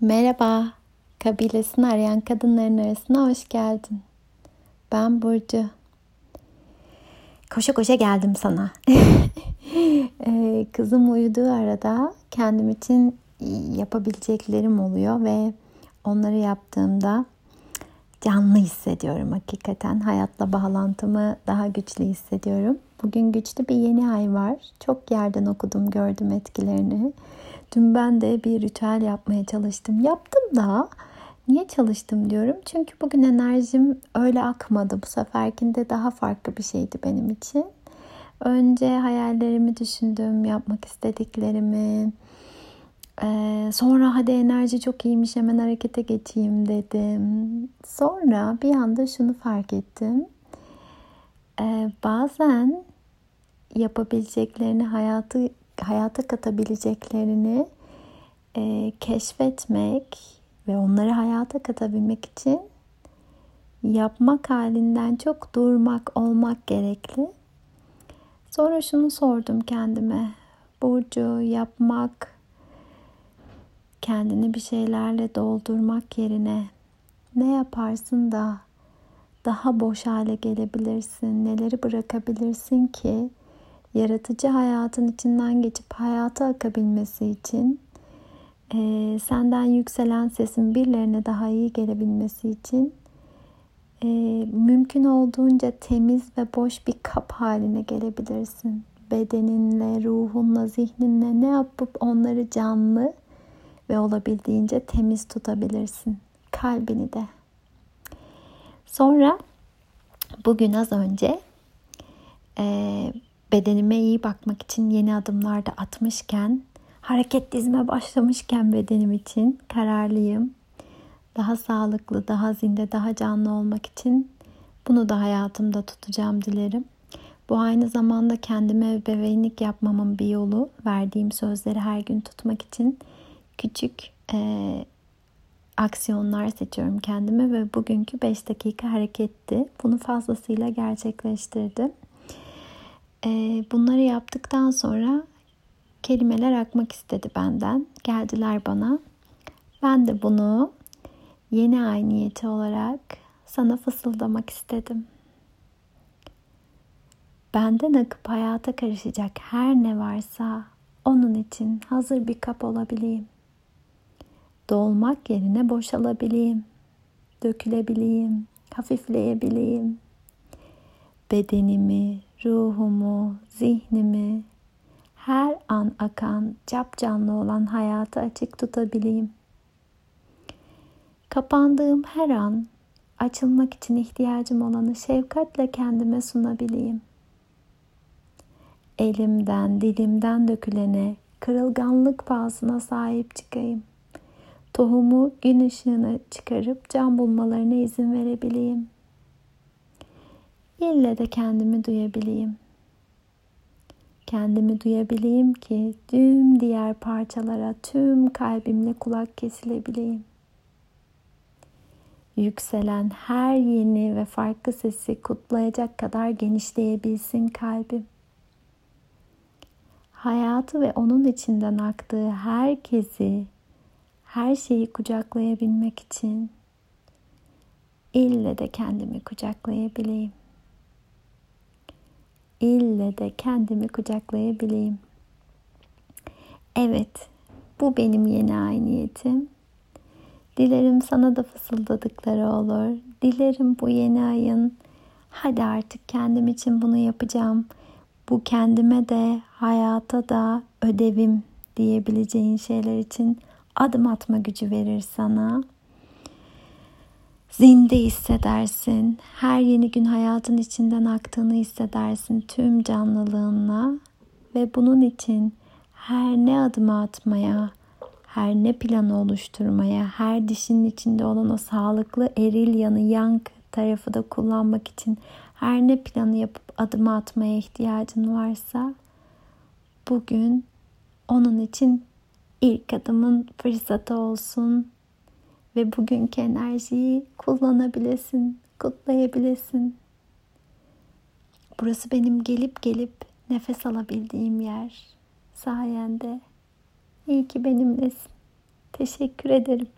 Merhaba, kabilesini arayan kadınların arasına hoş geldin. Ben Burcu. Koşa koşa geldim sana. Ee, kızım uyuduğu arada kendim için yapabileceklerim oluyor ve onları yaptığımda canlı hissediyorum hakikaten. Hayatla bağlantımı daha güçlü hissediyorum. Bugün güçlü bir yeni ay var. Çok yerden okudum, gördüm etkilerini. Dün ben de bir ritüel yapmaya çalıştım. Yaptım da niye çalıştım diyorum. Çünkü bugün enerjim öyle akmadı. Bu seferkinde daha farklı bir şeydi benim için. Önce hayallerimi düşündüm, yapmak istediklerimi. Ee, sonra hadi enerji çok iyiymiş hemen harekete geçeyim dedim. Sonra bir anda şunu fark ettim. Ee, bazen yapabileceklerini hayatı hayata katabileceklerini e, keşfetmek ve onları hayata katabilmek için yapmak halinden çok durmak, olmak gerekli. Sonra şunu sordum kendime. Burcu yapmak, kendini bir şeylerle doldurmak yerine ne yaparsın da daha boş hale gelebilirsin? Neleri bırakabilirsin ki yaratıcı hayatın içinden geçip hayata akabilmesi için e, senden yükselen sesin birilerine daha iyi gelebilmesi için e, mümkün olduğunca temiz ve boş bir kap haline gelebilirsin. Bedeninle, ruhunla, zihninle ne yapıp onları canlı ve olabildiğince temiz tutabilirsin. Kalbini de. Sonra bugün az önce e, bedenime iyi bakmak için yeni adımlar da atmışken, hareket dizme başlamışken bedenim için kararlıyım. Daha sağlıklı, daha zinde, daha canlı olmak için bunu da hayatımda tutacağım dilerim. Bu aynı zamanda kendime bebeğinlik yapmamın bir yolu. Verdiğim sözleri her gün tutmak için küçük e, aksiyonlar seçiyorum kendime ve bugünkü 5 dakika hareketti. Bunu fazlasıyla gerçekleştirdim. E, bunları yaptıktan sonra kelimeler akmak istedi benden. Geldiler bana. Ben de bunu yeni ay niyeti olarak sana fısıldamak istedim. Benden akıp hayata karışacak her ne varsa onun için hazır bir kap olabileyim. Dolmak yerine boşalabileyim. Dökülebileyim, hafifleyebileyim. Bedenimi, ruhumu, zihnimi, her an akan, cap canlı olan hayatı açık tutabileyim. Kapandığım her an açılmak için ihtiyacım olanı şefkatle kendime sunabileyim. Elimden, dilimden dökülene, kırılganlık pahasına sahip çıkayım. Tohumu gün ışığına çıkarıp can bulmalarına izin verebileyim. İlle de kendimi duyabileyim. Kendimi duyabileyim ki tüm diğer parçalara tüm kalbimle kulak kesilebileyim. Yükselen her yeni ve farklı sesi kutlayacak kadar genişleyebilsin kalbim. Hayatı ve onun içinden aktığı herkesi, her şeyi kucaklayabilmek için ille de kendimi kucaklayabileyim ille de kendimi kucaklayabileyim. Evet, bu benim yeni ay niyetim. Dilerim sana da fısıldadıkları olur. Dilerim bu yeni ayın hadi artık kendim için bunu yapacağım. Bu kendime de hayata da ödevim diyebileceğin şeyler için adım atma gücü verir sana zinde hissedersin. Her yeni gün hayatın içinden aktığını hissedersin tüm canlılığınla ve bunun için her ne adımı atmaya, her ne planı oluşturmaya, her dişinin içinde olan o sağlıklı eril yanı yank tarafı da kullanmak için her ne planı yapıp adımı atmaya ihtiyacın varsa bugün onun için ilk adımın fırsatı olsun ve bugünkü enerjiyi kullanabilesin, kutlayabilesin. Burası benim gelip gelip nefes alabildiğim yer. Sayende. İyi ki benimlesin. Teşekkür ederim.